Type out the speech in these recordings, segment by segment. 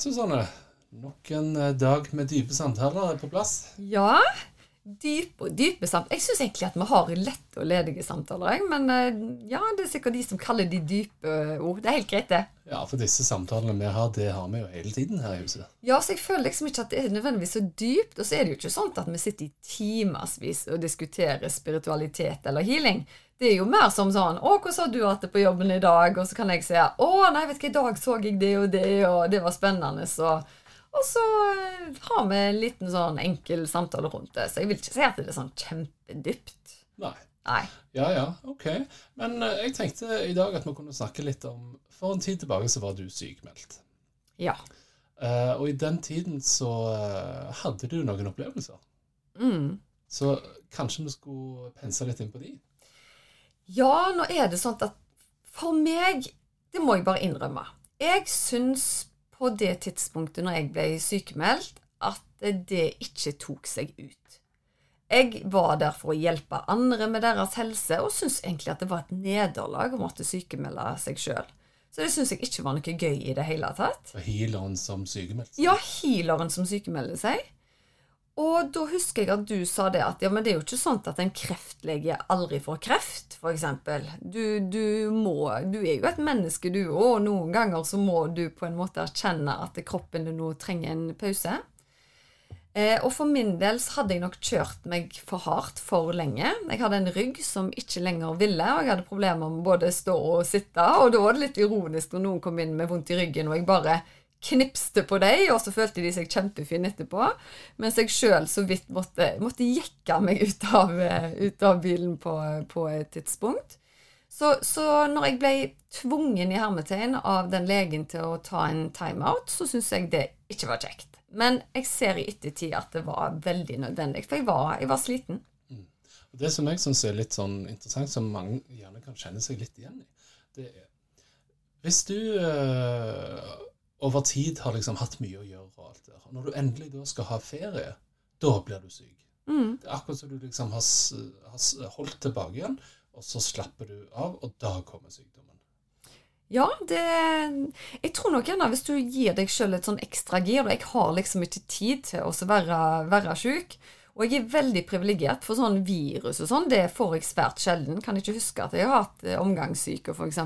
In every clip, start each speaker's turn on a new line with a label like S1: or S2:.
S1: Susanne. Nok en eh, dag med dype samtaler er på plass.
S2: Ja, dype og dype samtaler. Jeg syns egentlig at vi har lette og ledige samtaler. Men eh, ja, det er sikkert de som kaller de dype ord. Det er helt greit, det.
S1: Ja, for disse samtalene vi har, det har vi jo hele tiden her i huset.
S2: Ja, så jeg føler liksom ikke at det er nødvendigvis så dypt. Og så er det jo ikke sånn at vi sitter i timevis og diskuterer spiritualitet eller healing. Det er jo mer som sånn 'Å, hvordan har du hatt det på jobben i dag?' Og så kan jeg si 'Å, nei, vet du hva, i dag så jeg det og det, og det var spennende', så Og så eh, har vi en liten sånn enkel samtale rundt det. Så jeg vil ikke si at det er sånn kjempedypt.
S1: Nei.
S2: Nei.
S1: Ja, ja, ok. Men eh, jeg tenkte i dag at vi kunne snakke litt om For en tid tilbake så var du sykemeldt.
S2: Ja.
S1: Uh, og i den tiden så uh, hadde du noen opplevelser.
S2: Mm.
S1: Så kanskje vi skulle pense litt inn på de?
S2: Ja, nå er det sånn at for meg Det må jeg bare innrømme. Jeg syns på det tidspunktet når jeg ble sykemeldt, at det ikke tok seg ut. Jeg var der for å hjelpe andre med deres helse, og syntes egentlig at det var et nederlag å måtte sykemelde seg sjøl. Så det syns jeg ikke var noe gøy i det hele tatt.
S1: Og healeren som sykemeldt.
S2: Ja, healeren som sykemelder seg. Og da husker jeg at du sa det at ja, men det er jo ikke sånn at en kreftlege aldri får kreft, f.eks. Du, du må Du er jo et menneske, du òg, noen ganger så må du på en måte erkjenne at kroppen din nå trenger en pause. Eh, og for min del så hadde jeg nok kjørt meg for hardt for lenge. Jeg hadde en rygg som ikke lenger ville, og jeg hadde problemer med både stå og sitte. Og da var det litt ironisk når noen kom inn med vondt i ryggen, og jeg bare knipste på dem, og så følte de seg kjempefine etterpå. Mens jeg sjøl så vidt måtte, måtte jekke meg ut av, ut av bilen på, på, et tidspunkt. Så, så når jeg ble tvungen i hermetegn av den legen til å ta en timeout, så syns jeg det ikke var kjekt. Men jeg ser i ettertid at det var veldig nødvendig, for jeg var, jeg var sliten.
S1: Og Det som jeg syns er litt sånn interessant, som mange gjerne kan kjenne seg litt igjen i, det er Hvis du øh, over tid har liksom hatt mye å gjøre, og alt der, når du endelig da skal ha ferie, da blir du syk.
S2: Mm.
S1: Det er akkurat som du liksom har, har holdt tilbake igjen, og så slapper du av, og da kommer sykdommen.
S2: Ja, det Jeg tror nok gjerne hvis du gir deg sjøl et sånn ekstra gir, og jeg har liksom ikke tid til å være, være sjuk. Og jeg er veldig privilegert, for sånn virus og sånn, det får jeg svært sjelden. Kan ikke huske at jeg har hatt omgangssyke, f.eks.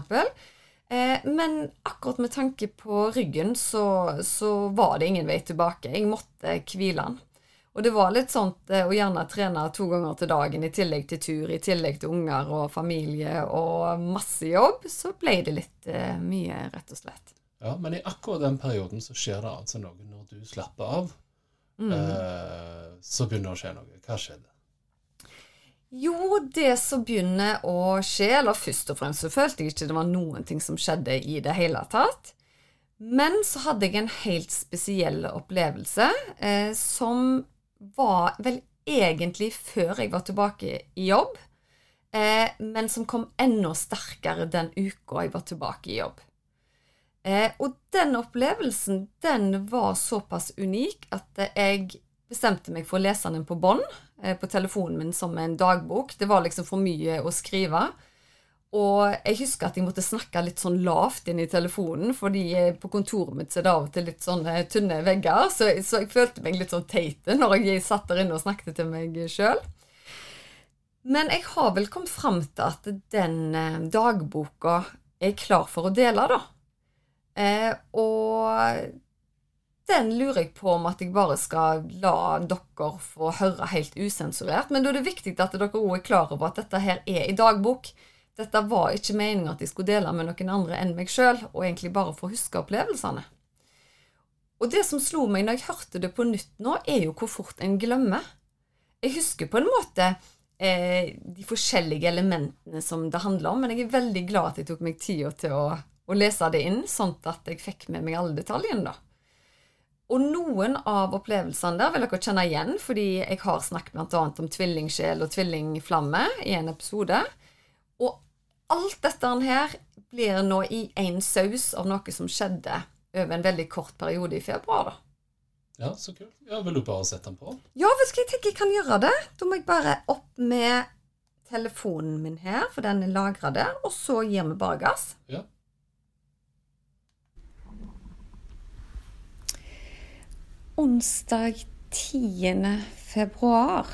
S2: Eh, men akkurat med tanke på ryggen, så, så var det ingen vei tilbake. Jeg måtte hvile den. Og det var litt sånt eh, å gjerne trene to ganger til dagen i tillegg til tur, i tillegg til unger og familie og masse jobb, så ble det litt eh, mye, rett og slett.
S1: Ja, Men i akkurat den perioden så skjer det altså noe når du slapper av. Eh, så begynner det å skje noe. Hva skjedde?
S2: Jo, det som begynner å skje, eller først og fremst så følte jeg ikke det var noen ting som skjedde i det hele tatt. Men så hadde jeg en helt spesiell opplevelse eh, som var vel egentlig før jeg var tilbake i jobb, eh, men som kom enda sterkere den uka jeg var tilbake i jobb. Eh, og den opplevelsen, den var såpass unik at jeg bestemte meg for å lese den på bånd eh, på telefonen min som en dagbok. Det var liksom for mye å skrive. Og jeg husker at jeg måtte snakke litt sånn lavt inn i telefonen, fordi eh, på kontoret mitt så er det av og til litt sånne tynne vegger, så, så jeg følte meg litt sånn teite når jeg satt der inne og snakket til meg sjøl. Men jeg har vel kommet fram til at den eh, dagboka er klar for å dele, da. Eh, og den lurer jeg på om at jeg bare skal la dere få høre helt usensurert. Men da er det viktig at dere òg er klar over at dette her er i dagbok. Dette var ikke meningen at jeg skulle dele med noen andre enn meg sjøl, og egentlig bare få huske opplevelsene. Og det som slo meg når jeg hørte det på nytt nå, er jo hvor fort en glemmer. Jeg husker på en måte eh, de forskjellige elementene som det handler om, men jeg er veldig glad at jeg tok meg tida til å, å lese det inn, sånn at jeg fikk med meg alle detaljene. da. Og noen av opplevelsene der vil dere kjenne igjen, fordi jeg har snakket bl.a. om tvillingsjel og tvillingflamme i en episode. Og alt dette her blir nå i én saus av noe som skjedde over en veldig kort periode i februar. da.
S1: Ja, så kult. Ja, Vil du bare sette den på?
S2: Ja, hvis jeg tenker jeg kan gjøre det? Da må jeg bare opp med telefonen min her, for den er lagra der, og så gir vi bare gass.
S1: Ja.
S2: Onsdag 10. februar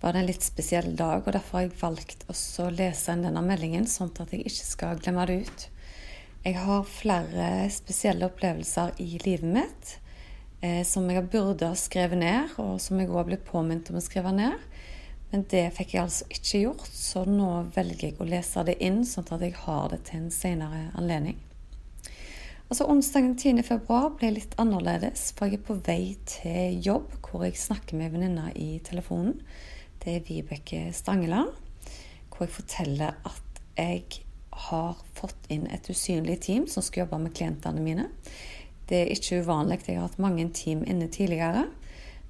S2: var det en litt spesiell dag, og derfor har jeg valgt å lese inn denne meldingen, sånn at jeg ikke skal glemme det ut. Jeg har flere spesielle opplevelser i livet mitt eh, som jeg burde ha skrevet ned, og som jeg òg blitt påminnet om å skrive ned. Men det fikk jeg altså ikke gjort, så nå velger jeg å lese det inn, sånn at jeg har det til en senere anledning. Altså Onsdagen 10. februar ble litt annerledes, for jeg er på vei til jobb, hvor jeg snakker med venninna i telefonen. Det er Vibeke Stangeland, hvor jeg forteller at jeg har fått inn et usynlig team som skal jobbe med klientene mine. Det er ikke uvanlig, jeg har hatt mange team inne tidligere.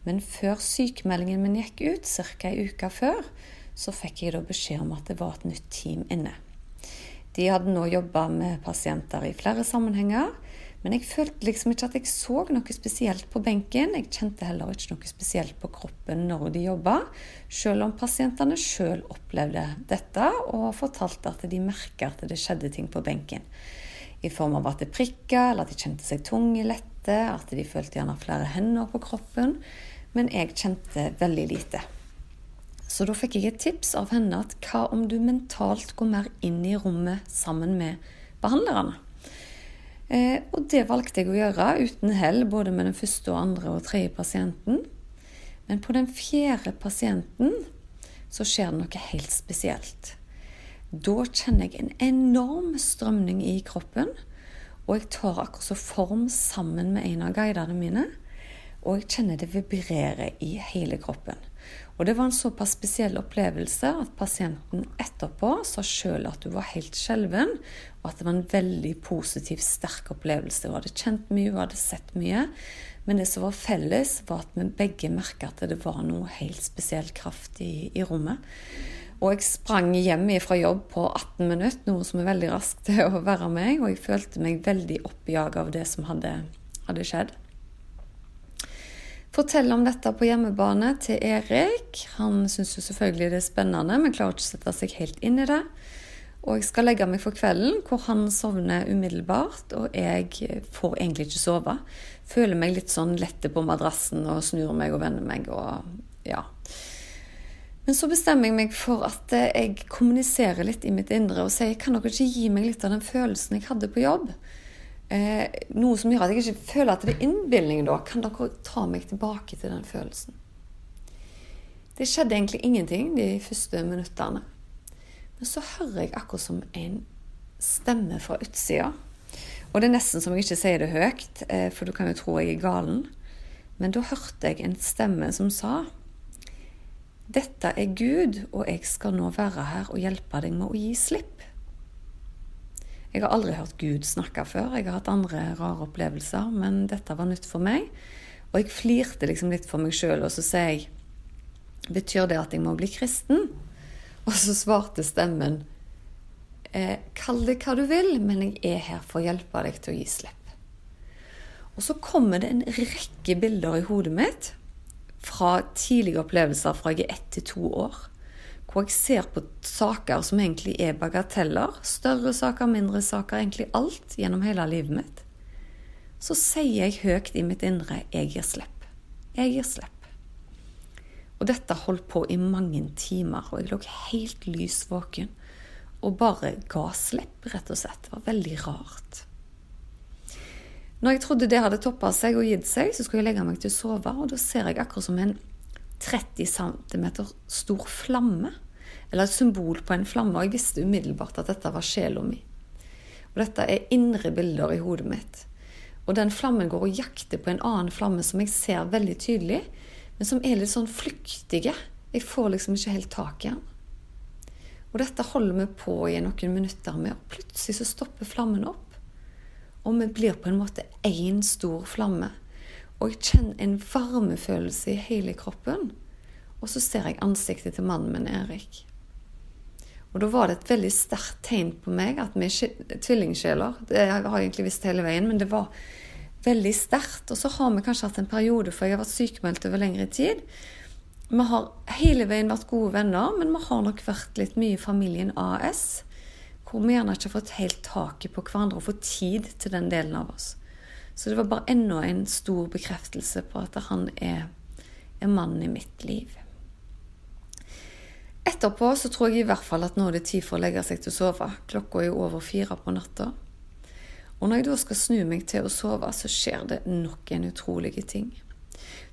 S2: Men før sykemeldingen min gikk ut, ca. ei uke før, så fikk jeg da beskjed om at det var et nytt team inne. De hadde nå jobba med pasienter i flere sammenhenger, men jeg følte liksom ikke at jeg så noe spesielt på benken. Jeg kjente heller ikke noe spesielt på kroppen når de jobba, selv om pasientene sjøl opplevde dette og fortalte at de merka at det skjedde ting på benken. I form av at det prikka, eller at de kjente seg tunge lette, at de følte gjerne flere hender på kroppen. Men jeg kjente veldig lite. Så da fikk jeg et tips av henne at hva om du mentalt går mer inn i rommet sammen med behandlerne? Eh, og det valgte jeg å gjøre uten hell, både med den første og andre og tredje pasienten. Men på den fjerde pasienten så skjer det noe helt spesielt. Da kjenner jeg en enorm strømning i kroppen, og jeg tar akkurat så form sammen med en av guidene mine. Og jeg kjenner det vibrerer i hele kroppen. Og det var en såpass spesiell opplevelse at pasienten etterpå sa sjøl at hun var helt skjelven, og at det var en veldig positiv, sterk opplevelse. Hun hadde kjent mye, hun hadde sett mye. Men det som var felles, var at vi begge merka at det var noe helt spesiell kraft i, i rommet. Og jeg sprang hjem fra jobb på 18 minutter, noe som er veldig raskt til å være meg. Og jeg følte meg veldig oppjaga av det som hadde, hadde skjedd. Fortell om dette på hjemmebane til Erik. Han syns jo selvfølgelig det er spennende, men klarer ikke å sette seg helt inn i det. Og jeg skal legge meg for kvelden, hvor han sovner umiddelbart, og jeg får egentlig ikke sove. Føler meg litt sånn lette på madrassen og snur meg og vender meg og ja. Men så bestemmer jeg meg for at jeg kommuniserer litt i mitt indre og sier kan dere ikke gi meg litt av den følelsen jeg hadde på jobb? Eh, noe som gjør at jeg ikke føler at det er innbilning da, kan dere ta meg tilbake til den følelsen? Det skjedde egentlig ingenting de første minuttene. Men så hører jeg akkurat som en stemme fra utsida. Og det er nesten som jeg ikke sier det høyt, eh, for du kan jo tro jeg er galen. Men da hørte jeg en stemme som sa Dette er Gud, og jeg skal nå være her og hjelpe deg med å gi slipp. Jeg har aldri hørt Gud snakke før. Jeg har hatt andre rare opplevelser, men dette var nytt for meg. Og jeg flirte liksom litt for meg sjøl, og så sier jeg Betyr det at jeg må bli kristen? Og så svarte stemmen eh, Kall det hva du vil, men jeg er her for å hjelpe deg til å gi slipp. Og så kommer det en rekke bilder i hodet mitt fra tidlige opplevelser fra jeg er ett til to år hvor jeg ser på saker som egentlig er bagateller, større saker, mindre saker, egentlig alt gjennom hele livet mitt, så sier jeg høyt i mitt indre 'jeg gir slipp'. Jeg gir slipp. Og dette holdt på i mange timer, og jeg lå helt lys våken og bare ga slipp, rett og slett. Det var veldig rart. Når jeg trodde det hadde toppa seg og gitt seg, så skulle jeg legge meg til å sove, og da ser jeg akkurat som en 30 cm stor flamme. Eller et symbol på en flamme. Og jeg visste umiddelbart at dette var sjela mi. Og dette er indre bilder i hodet mitt. Og den flammen går og jakter på en annen flamme som jeg ser veldig tydelig, men som er litt sånn flyktige. Jeg får liksom ikke helt tak i den. Og dette holder vi på i noen minutter med, og plutselig så stopper flammen opp. Og vi blir på en måte én stor flamme. Og jeg kjenner en varmefølelse i hele kroppen. Og så ser jeg ansiktet til mannen min, Erik. Og da var det et veldig sterkt tegn på meg at vi er tvillingsjeler. Det har jeg egentlig visst hele veien, men det var veldig sterkt. Og så har vi kanskje hatt en periode, for jeg har vært sykemeldt over lengre tid. Vi har hele veien vært gode venner, men vi har nok vært litt mye i familien AS. Hvor vi gjerne ikke har fått helt taket på hverandre og fått tid til den delen av oss. Så det var bare enda en stor bekreftelse på at han er, er mannen i mitt liv. Etterpå så tror jeg i hvert fall at nå er det tid for å legge seg til å sove. Klokka er jo over fire på natta. Og når jeg da skal snu meg til å sove, så skjer det nok en utrolig ting.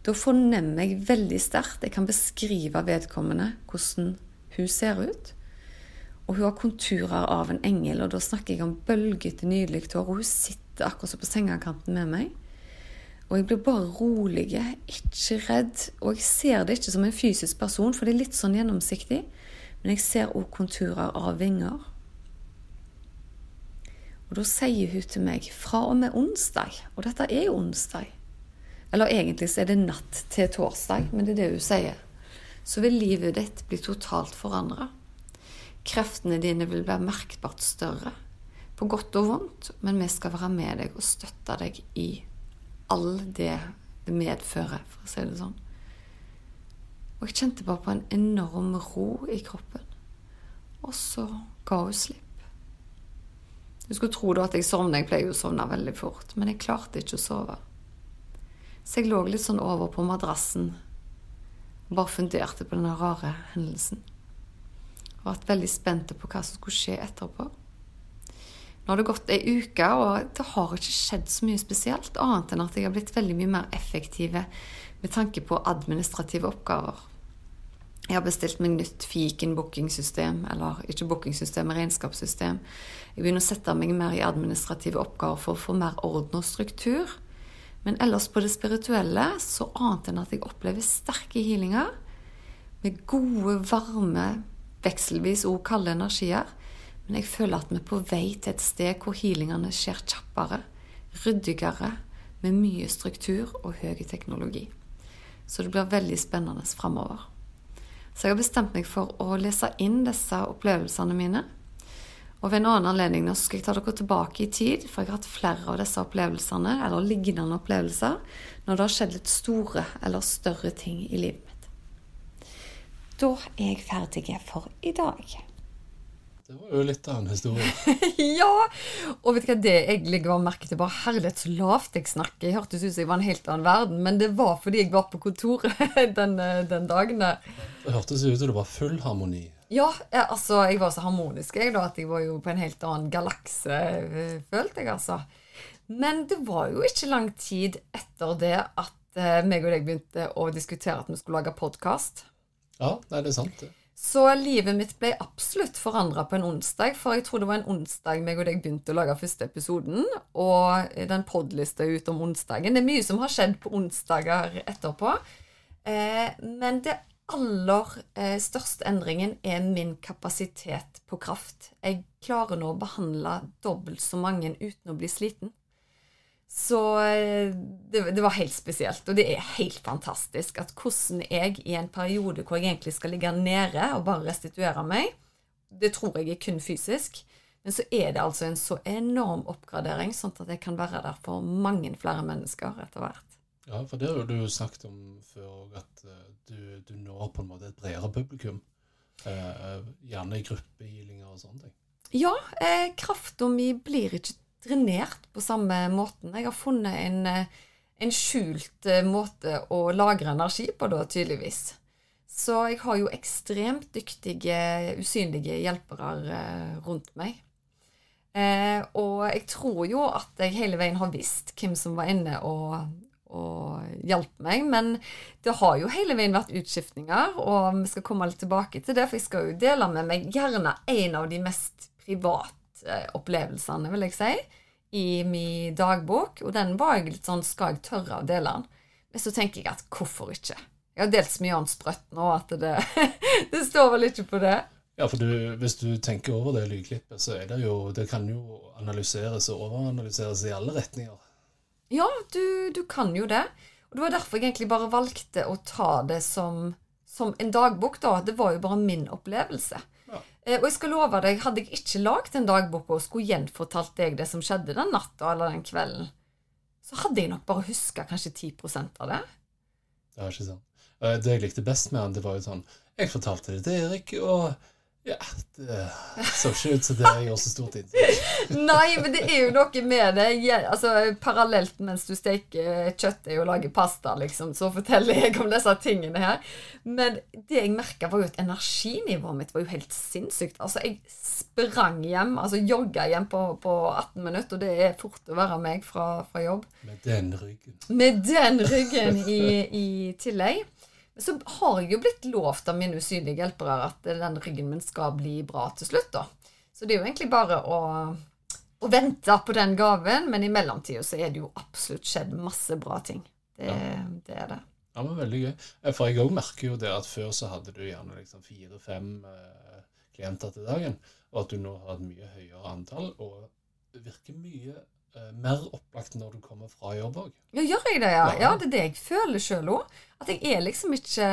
S2: Da fornemmer jeg veldig sterkt Jeg kan beskrive vedkommende, hvordan hun ser ut. Og hun har konturer av en engel, og da snakker jeg om bølgete, nydelig hår. Og hun sitter akkurat så på sengekanten med meg. Og jeg blir bare rolig, ikke redd. Og jeg ser det ikke som en fysisk person, for det er litt sånn gjennomsiktig. Men jeg ser òg konturer av vinger. Og da sier hun til meg fra og med onsdag, og dette er jo onsdag Eller egentlig så er det natt til torsdag, men det er det hun sier. Så vil livet ditt bli totalt forandra. Kreftene dine vil være merkbart større. På godt og vondt, men vi skal være med deg og støtte deg i all det det medfører, for å si det sånn. Og jeg kjente bare på en enorm ro i kroppen. Og så ga hun slipp. Du skulle tro da at jeg sovna. Jeg pleier jo å sovne veldig fort. Men jeg klarte ikke å sove. Så jeg lå litt sånn over på madrassen og bare funderte på denne rare hendelsen. Og vært veldig spente på hva som skulle skje etterpå. Nå har det gått ei uke, og det har ikke skjedd så mye spesielt, annet enn at jeg har blitt veldig mye mer effektive med tanke på administrative oppgaver. Jeg har bestilt meg nytt fiken-bookingsystem, eller ikke bookingsystem, men regnskapssystem. Jeg begynner å sette meg mer i administrative oppgaver for å få mer orden og struktur. Men ellers på det spirituelle, så annet enn at jeg opplever sterke healinger med gode, varme, vekselvis òg kalde energier, men jeg føler at vi er på vei til et sted hvor healingene skjer kjappere, ryddigere, med mye struktur og høy teknologi. Så det blir veldig spennende framover. Så jeg har bestemt meg for å lese inn disse opplevelsene mine. Og ved en annen anledning nå skal jeg ta dere tilbake i tid, for jeg har hatt flere av disse opplevelsene, eller lignende opplevelser, når det har skjedd litt store eller større ting i livet mitt. Da er jeg ferdig for i dag.
S1: Det var jo litt av en historie.
S2: ja! Og vet du hva det jeg legger merke til? Bare herlighet, så lavt jeg snakker. Jeg hørtes ut som jeg var en helt annen verden, men det var fordi jeg var på kontoret den, den dagen.
S1: Det hørtes ut som det var full harmoni.
S2: Ja, altså, jeg var så harmonisk jeg da, at jeg var jo på en helt annen galakse, eh, følte jeg, altså. Men det var jo ikke lang tid etter det at uh, meg og deg begynte å diskutere at vi skulle lage podkast.
S1: Ja, nei, det er sant, det.
S2: Så livet mitt ble absolutt forandra på en onsdag, for jeg tror det var en onsdag meg og deg begynte å lage første episoden, og den podlista ut om onsdagen. Det er mye som har skjedd på onsdager etterpå, eh, men det aller eh, største endringen er min kapasitet på kraft. Jeg klarer nå å behandle dobbelt så mange uten å bli sliten. Så eh, det, det, var helt spesielt. Og det er helt fantastisk at hvordan jeg i en periode hvor jeg egentlig skal ligge nede og bare restituere meg, det tror jeg er kun fysisk, men så er det altså en så enorm oppgradering, sånn at jeg kan være der for mange flere mennesker etter hvert.
S1: Ja, for det har du jo snakket om før, at eh, du, du når på en måte et bredere publikum. Eh, gjerne i gruppehealinger og sånne ting.
S2: Ja, eh, krafta mi blir ikke drenert på samme måten. Jeg har funnet en, eh, en skjult eh, måte å lagre energi på, da, tydeligvis. Så jeg har jo ekstremt dyktige, usynlige hjelpere eh, rundt meg. Eh, og jeg tror jo at jeg hele veien har visst hvem som var inne og, og hjalp meg, men det har jo hele veien vært utskiftninger, og vi skal komme litt tilbake til det, for jeg skal jo dele med meg gjerne en av de mest private opplevelsene, vil jeg si, i min dagbok. Og den var jeg litt sånn Skal jeg tørre å dele den? Men så tenker jeg at hvorfor ikke? Jeg har delt så mye annet sprøtt nå at det, det står vel ikke på det.
S1: Ja, for du, hvis du tenker over det lydklippet, så er det jo Det kan jo analyseres og overanalyseres i alle retninger.
S2: Ja, du, du kan jo det. Og det var derfor jeg egentlig bare valgte å ta det som, som en dagbok, da. Det var jo bare min opplevelse. Eh, og jeg skal love deg, hadde jeg ikke lagd en dagbok og skulle gjenfortalt deg det som skjedde den natta eller den kvelden, så hadde jeg nok bare huska kanskje 10% av det.
S1: Det er ikke sant. Eh, Det jeg likte best med han, det var jo sånn Jeg fortalte det til Erik, og ja, det så ikke ut som det gjør så stort inntrykk.
S2: Nei, men det er jo noe med det. Jeg, altså, parallelt mens du steker kjøttet og lager pasta, liksom, så forteller jeg om disse tingene her. Men det jeg merka, var jo at energinivået mitt var jo helt sinnssykt. Altså, jeg sprang hjem, altså jogga hjem på, på 18 minutter, og det er fort å være meg fra, fra jobb.
S1: Med den ryggen.
S2: Med den ryggen i, i tillegg. Så har jeg jo blitt lovt av mine usynlige hjelpere at den ryggen min skal bli bra til slutt, da. Så det er jo egentlig bare å, å vente på den gaven, men i mellomtida så er det jo absolutt skjedd masse bra ting. Det, det er det.
S1: Ja, men veldig gøy. Eh, For jeg òg merker jo det at før så hadde du gjerne liksom fire-fem eh, klienter til dagen, og at du nå har et mye høyere antall, og virker mye mer opplagt når du kommer fra jobb òg.
S2: Ja, gjør jeg det, ja?
S1: Ja.
S2: Det er det jeg føler sjøl òg. At jeg er liksom ikke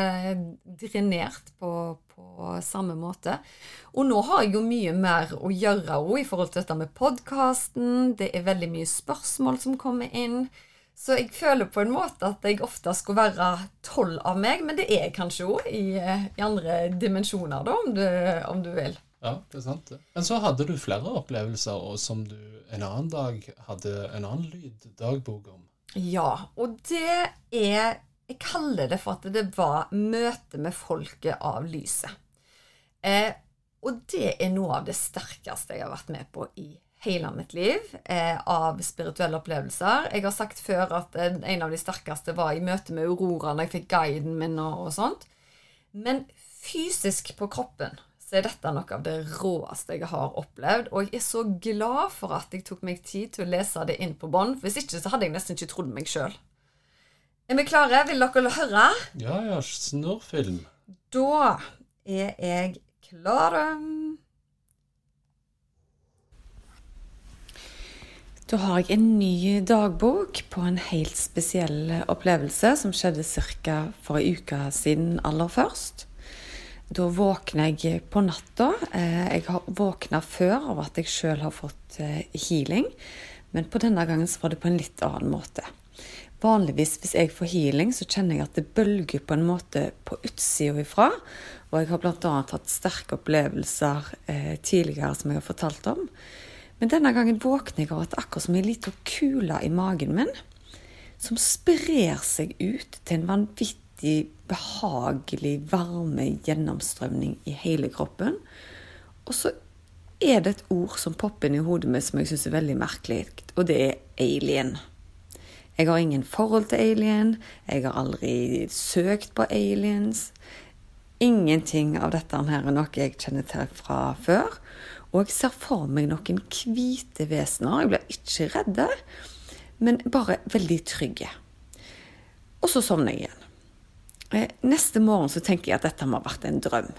S2: drenert på, på samme måte. Og nå har jeg jo mye mer å gjøre òg i forhold til dette med podkasten. Det er veldig mye spørsmål som kommer inn. Så jeg føler på en måte at jeg ofte skulle være tolv av meg, men det er jeg kanskje òg i, i andre dimensjoner, da, om du, om du vil.
S1: Ja, det er sant. Men så hadde du flere opplevelser og som du en annen dag hadde en annen lyddagbok om.
S2: Ja, og det er Jeg kaller det for at det var møte med folket av lyset. Eh, og det er noe av det sterkeste jeg har vært med på i hele mitt liv eh, av spirituelle opplevelser. Jeg har sagt før at eh, en av de sterkeste var i møte med Aurora når jeg fikk guiden min og, og sånt. Men fysisk på kroppen så er dette noe av det råeste jeg har opplevd. Og jeg er så glad for at jeg tok meg tid til å lese det inn på bånd. Hvis ikke så hadde jeg nesten ikke trodd meg sjøl. Er vi klare? Vil dere høre?
S1: Ja, ja, snurrfilm.
S2: Da er jeg klar. Da har jeg en ny dagbok på en helt spesiell opplevelse som skjedde ca. for ei uke siden aller først. Da våkner jeg på natta. Eh, Jeg har våkna før av at jeg sjøl har fått eh, healing, men på denne gangen så var det på en litt annen måte. Vanligvis hvis jeg får healing, så kjenner jeg at det bølger på en måte på utsida ifra. Og jeg har bl.a. hatt sterke opplevelser eh, tidligere som jeg har fortalt om. Men denne gangen våkner jeg av at akkurat som ei lita kule i magen min, som sprer seg ut til en vanvittig behagelig varme gjennomstrømning i hele kroppen. Og så er det et ord som popper inn i hodet mitt som jeg syns er veldig merkelig, og det er alien. Jeg har ingen forhold til alien, jeg har aldri søkt på aliens. Ingenting av dette her er noe jeg kjenner til fra før. Og jeg ser for meg noen hvite vesener. Jeg blir ikke redde, men bare veldig trygge. Og så sovner jeg igjen. Eh, Neste morgen så tenker jeg at dette må ha vært en drøm.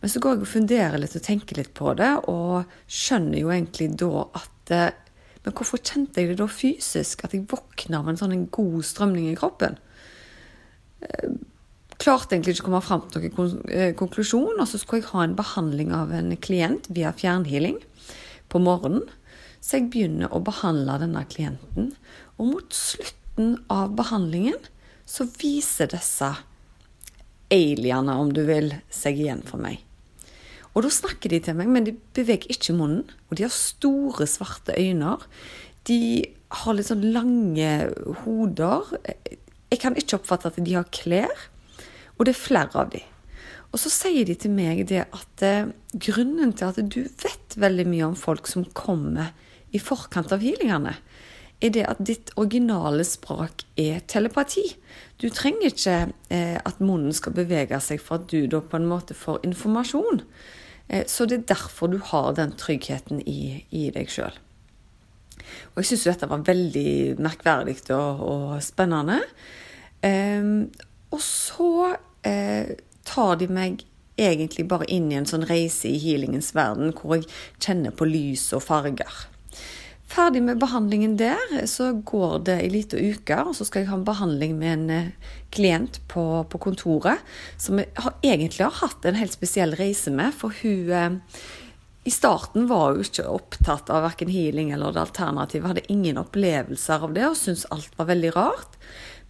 S2: Men så går jeg og funderer litt og tenker litt på det, og skjønner jo egentlig da at eh, Men hvorfor kjente jeg det da fysisk? At jeg våkna av en sånn god strømning i kroppen? Eh, Klarte egentlig ikke å komme fram til noen konklusjon, og så skulle jeg ha en behandling av en klient via fjernhealing på morgenen. Så jeg begynner å behandle denne klienten, og mot slutten av behandlingen så viser disse aliene, om du vil, seg igjen for meg. Og da snakker de til meg, men de beveger ikke munnen. Og de har store, svarte øyne. De har litt sånn lange hoder. Jeg kan ikke oppfatte at de har klær. Og det er flere av de. Og så sier de til meg det at eh, grunnen til at du vet veldig mye om folk som kommer i forkant av healingene, er det at ditt originale språk er telepati. Du trenger ikke eh, at munnen skal bevege seg for at du da på en måte får informasjon. Eh, så det er derfor du har den tryggheten i, i deg sjøl. Og jeg syns jo dette var veldig merkverdig og, og spennende. Eh, og så eh, tar de meg egentlig bare inn i en sånn reise i healingens verden, hvor jeg kjenner på lys og farger. Ferdig med behandlingen der, så går det ei lita uke, og så skal jeg ha en behandling med en eh, klient på, på kontoret som jeg har, egentlig har hatt en helt spesiell reise med. For hun eh, i starten var hun ikke opptatt av verken healing eller det alternativet. Hadde ingen opplevelser av det og syntes alt var veldig rart.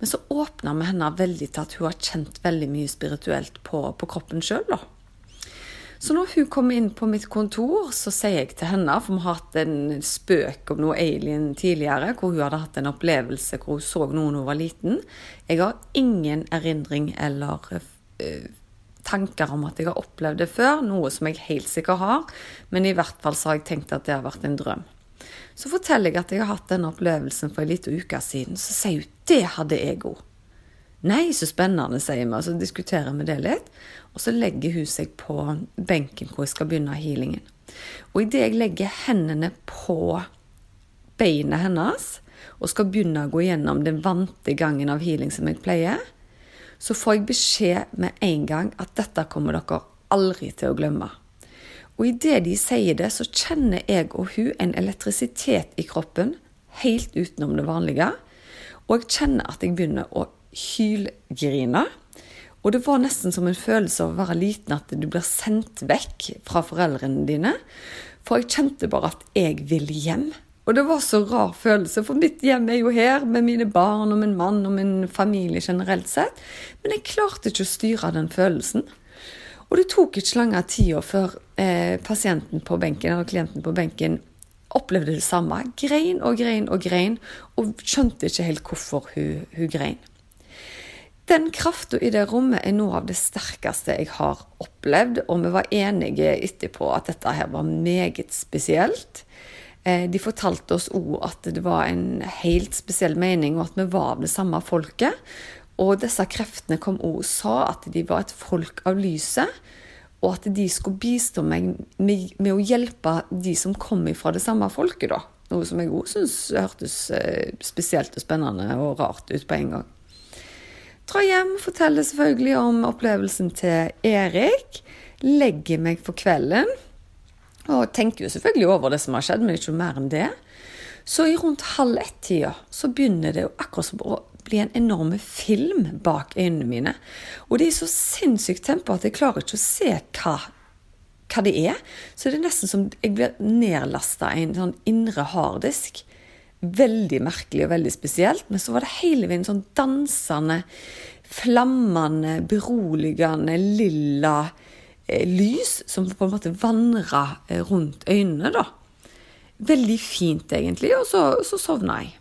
S2: Men så åpna vi henne veldig til at hun har kjent veldig mye spirituelt på, på kroppen sjøl. Så når hun kommer inn på mitt kontor, så sier jeg til henne, for vi har hatt en spøk om noe alien tidligere, hvor hun hadde hatt en opplevelse hvor hun så noen hun var liten. Jeg har ingen erindring eller uh, tanker om at jeg har opplevd det før, noe som jeg helt sikkert har, men i hvert fall så har jeg tenkt at det har vært en drøm. Så forteller jeg at jeg har hatt denne opplevelsen for en liten uke siden, så sier hun det hadde jeg òg. Nei, så spennende, sier vi, og så diskuterer vi det litt. Og så legger hun seg på benken hvor jeg skal begynne healingen. Og idet jeg legger hendene på beinet hennes og skal begynne å gå gjennom den vante gangen av healing som jeg pleier, så får jeg beskjed med en gang at dette kommer dere aldri til å glemme. Og idet de sier det, så kjenner jeg og hun en elektrisitet i kroppen helt utenom det vanlige. Og jeg kjenner at jeg begynner å hylgrine. Og det var nesten som en følelse av å være liten, at du blir sendt vekk fra foreldrene dine. For jeg kjente bare at jeg vil hjem. Og det var så rar følelse, for mitt hjem er jo her, med mine barn og min mann og min familie generelt sett. Men jeg klarte ikke å styre den følelsen. Og det tok ikke lange tida før eh, pasienten på benken, eller klienten på benken opplevde det samme. Grein og grein og grein, og skjønte ikke helt hvorfor hun, hun grein. Den krafta i det rommet er noe av det sterkeste jeg har opplevd, og vi var enige etterpå at dette her var meget spesielt. Eh, de fortalte oss òg at det var en helt spesiell mening, og at vi var av det samme folket. Og disse kreftene kom òg og sa at de var et folk av lyset, og at de skulle bistå meg med, å hjelpe de som kom fra det samme folket, da. Noe som jeg òg syns hørtes eh, spesielt og spennende og rart ut på en gang. Dra hjem, forteller selvfølgelig om opplevelsen til Erik. Legger meg for kvelden. Og tenker jo selvfølgelig over det som har skjedd, men ikke mer enn det. Så i rundt halv ett-tida så begynner det jo akkurat som å bli en enorm film bak øynene mine. Og det er så sinnssykt tempo at jeg klarer ikke å se hva, hva det er. Så det er nesten som jeg blir nedlasta en sånn indre harddisk veldig merkelig og veldig spesielt. Men så var det hele veien sånn dansende, flammende, beroligende, lilla eh, lys som på en måte vandra eh, rundt øynene, da. Veldig fint, egentlig. Og så, så sovna jeg.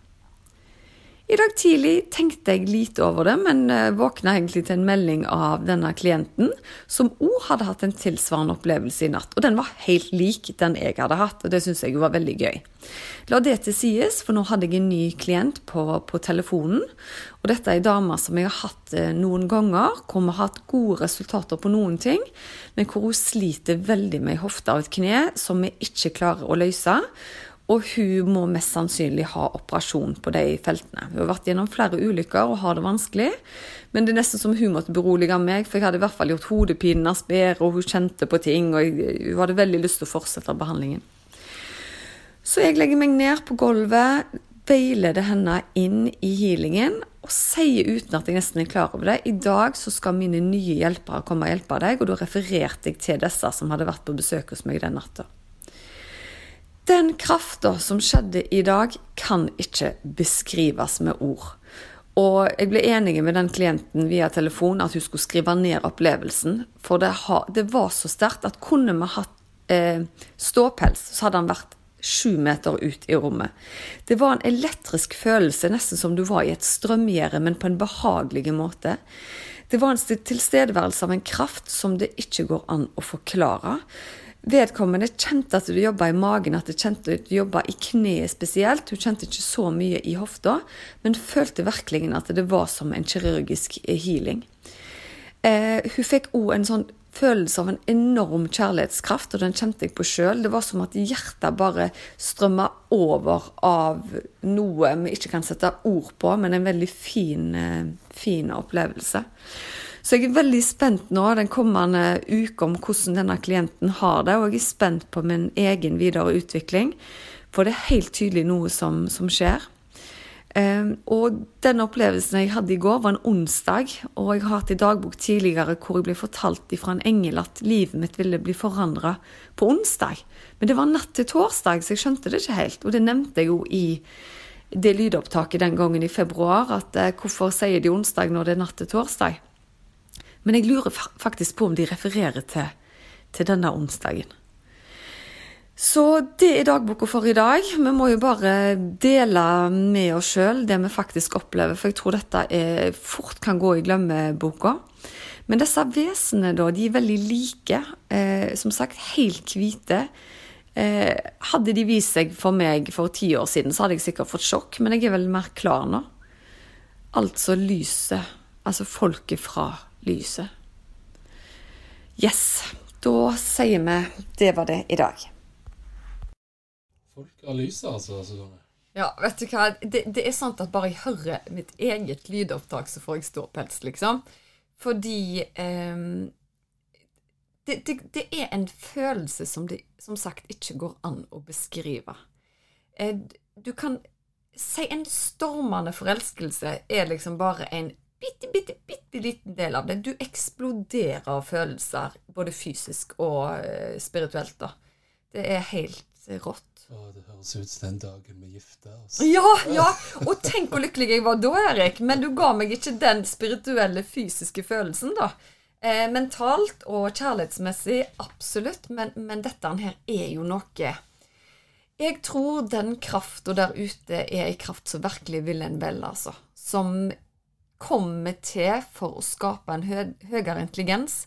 S2: I dag tidlig tenkte jeg lite over det, men eh, våkna egentlig til en melding av denne klienten, som òg hadde hatt en tilsvarende opplevelse i natt. Og den var helt lik den jeg hadde hatt, og det syns jeg var veldig gøy. La det til sies, for nå hadde jeg en ny klient på, på telefonen. Og dette er ei dame som jeg har hatt eh, noen ganger, hvor vi har hatt gode resultater på noen ting, men hvor hun sliter veldig med ei hofte av et kne som vi ikke klarer å løse. Og hun må mest sannsynlig ha operasjon på de feltene. Hun har vært gjennom flere ulykker og har det vanskelig. Men det er nesten som hun måtte berolige meg, for jeg hadde i hvert fall gjort hodepinen hennes bedre, og hun kjente på ting, og hun hadde veldig lyst til å fortsette behandlingen. Så jeg legger meg ned på gulvet, veileder henne inn i healingen og sier uten at jeg nesten er klar over det I dag så skal mine nye hjelpere komme og hjelpe deg, og da refererte jeg til disse som hadde vært på besøk hos meg den natta. Den krafta som skjedde i dag, kan ikke beskrives med ord. Og jeg ble enig med den klienten via telefon at hun skulle skrive ned opplevelsen. For det, var så sterkt at kunne vi hatt eh, ståpels, så hadde han vært sju meter ut i rommet. Det var en elektrisk følelse, nesten som du var i et strømgjerde, men på en behagelig måte. Det var en tilstedeværelse av en kraft som det ikke går an å forklare. Vedkommende kjente at det jobba i magen, at det kjente at det jobba i kneet spesielt. Hun kjente ikke så mye i hofta, men følte virkelig at det var som en kirurgisk healing. Eh, hun fikk òg en sånn følelse av en enorm kjærlighetskraft, og den kjente jeg på sjøl. Det var som at hjertet bare strømma over av noe vi ikke kan sette ord på, men en veldig fin, eh, fin opplevelse. Så jeg er veldig spent nå den kommende uka om hvordan denne klienten har det, og jeg er spent på min egen videre utvikling. For det er helt tydelig noe som, som skjer. Um, og den opplevelsen jeg hadde i går, var en onsdag, og jeg har hatt i dagbok tidligere hvor jeg ble fortalt fra en engel at livet mitt ville bli forandra på onsdag. Men det var natt til torsdag, så jeg skjønte det ikke helt. Og det nevnte jeg jo i det lydopptaket den gangen i februar, at uh, hvorfor sier de onsdag når det er natt til torsdag? Men jeg lurer faktisk på om de refererer til, til denne onsdagen. Så det er dagboka for i dag. Vi må jo bare dele med oss sjøl det vi faktisk opplever, for jeg tror dette er, fort kan gå i glemmeboka. Men disse vesenene, da, de er veldig like. Eh, som sagt, helt hvite. Eh, hadde de vist seg for meg for ti år siden, så hadde jeg sikkert fått sjokk, men jeg er vel mer klar nå. Altså lyset. Altså folket fra lyset. Yes. Da sier vi det var det i dag.
S1: Folk har lyset, altså. Susanne.
S2: Ja, vet du hva. Det, det, er sant at bare jeg hører mitt eget lydopptak, så får jeg ståpels, liksom. Fordi eh, det, det, det, er en følelse som det som sagt ikke går an å beskrive. Eh, du kan si en stormende forelskelse er liksom bare en bitte, bitte, bitte liten del av det. Du eksploderer av følelser, både fysisk og uh, spirituelt. da. Det er helt rått.
S1: Å, det høres ut som den dagen vi gifta oss.
S2: Ja, ja! Og tenk hvor lykkelig jeg var da, Erik. Men du ga meg ikke den spirituelle, fysiske følelsen, da. Eh, mentalt og kjærlighetsmessig, absolutt. Men, men dette her er jo noe Jeg tror den krafta der ute er ei kraft som virkelig vil en vel, altså. Som kommer til for å skape en hø høyere intelligens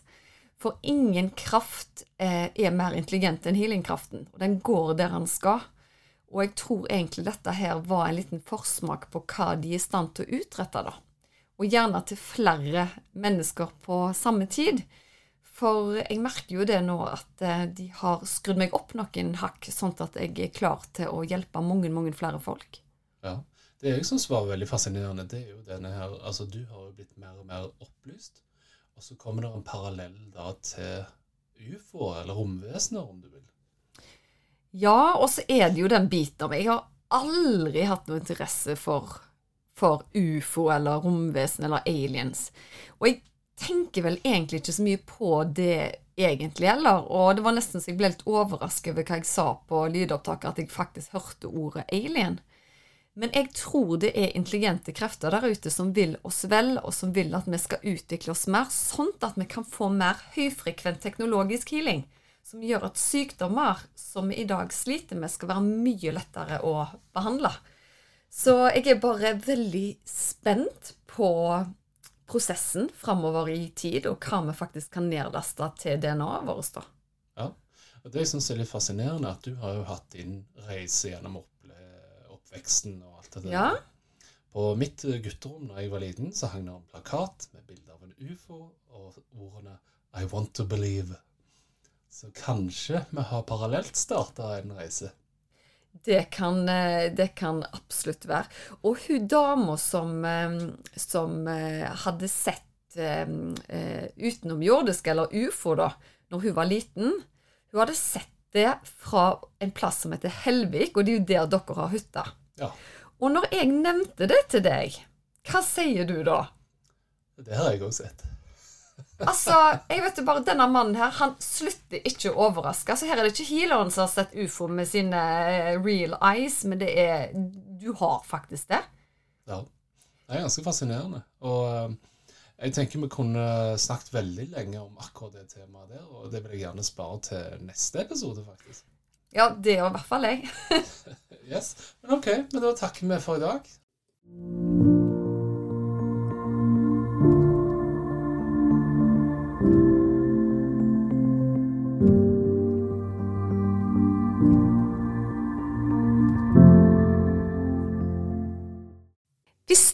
S2: for ingen kraft eh, er mer intelligent enn healingkraften. Og den går der den skal. Og jeg tror egentlig dette her var en liten forsmak på hva de er i stand til å utrette, da. Og gjerne til flere mennesker på samme tid. For jeg merker jo det nå at eh, de har skrudd meg opp noen hakk, sånn at jeg er klar til å hjelpe mange, mange flere folk.
S1: Ja. Det jeg syns var veldig fascinerende, det er jo denne her Altså, du har jo blitt mer og mer opplyst. Og så kommer det en parallell da til ufo, eller romvesener, om du vil.
S2: Ja, og så er det jo den biten av meg. Jeg har aldri hatt noe interesse for, for ufo eller romvesen eller aliens. Og jeg tenker vel egentlig ikke så mye på det egentlig heller. Og det var nesten så jeg ble litt overrasket over hva jeg sa på lydopptaket, at jeg faktisk hørte ordet alien. Men jeg tror det er intelligente krefter der ute som vil oss vel, og som vil at vi skal utvikle oss mer, sånn at vi kan få mer høyfrekvent teknologisk healing. Som gjør at sykdommer som vi i dag sliter med, skal være mye lettere å behandle. Så jeg er bare veldig spent på prosessen framover i tid, og hva vi faktisk kan nedlaste til DNA-et vårt.
S1: Ja, og Det jeg syns er litt fascinerende, at du har jo hatt din reise gjennom opp oppveksten og alt det der.
S2: Ja.
S1: På mitt gutterom da jeg var liten, så hang det en plakat med bilde av en ufo og ordene 'I want to believe'. Så kanskje vi har parallelt starta en reise.
S2: Det kan, eh, det kan, absolutt være. Og hun dama som, eh, som eh, hadde sett utenomjordisk, eller ufo, da, når hun var liten Hun hadde sett det fra en plass som heter Helvik, og det er jo der dere har hytta.
S1: Ja.
S2: Og når jeg nevnte det til deg, hva sier du da?
S1: Det har jeg òg sett.
S2: altså, jeg vet jo bare, Denne mannen her, han slutter ikke å overraske. Altså, Her er det ikke healeren som har sett ufo med sine eh, real eyes, men det er Du har faktisk det.
S1: Ja. Det er ganske fascinerende. Og eh, jeg tenker vi kunne snakket veldig lenge om akkurat det temaet der, og det vil jeg gjerne spare til neste episode, faktisk.
S2: Ja, det gjør i hvert fall jeg.
S1: yes. Men ok, men da takker vi for i dag.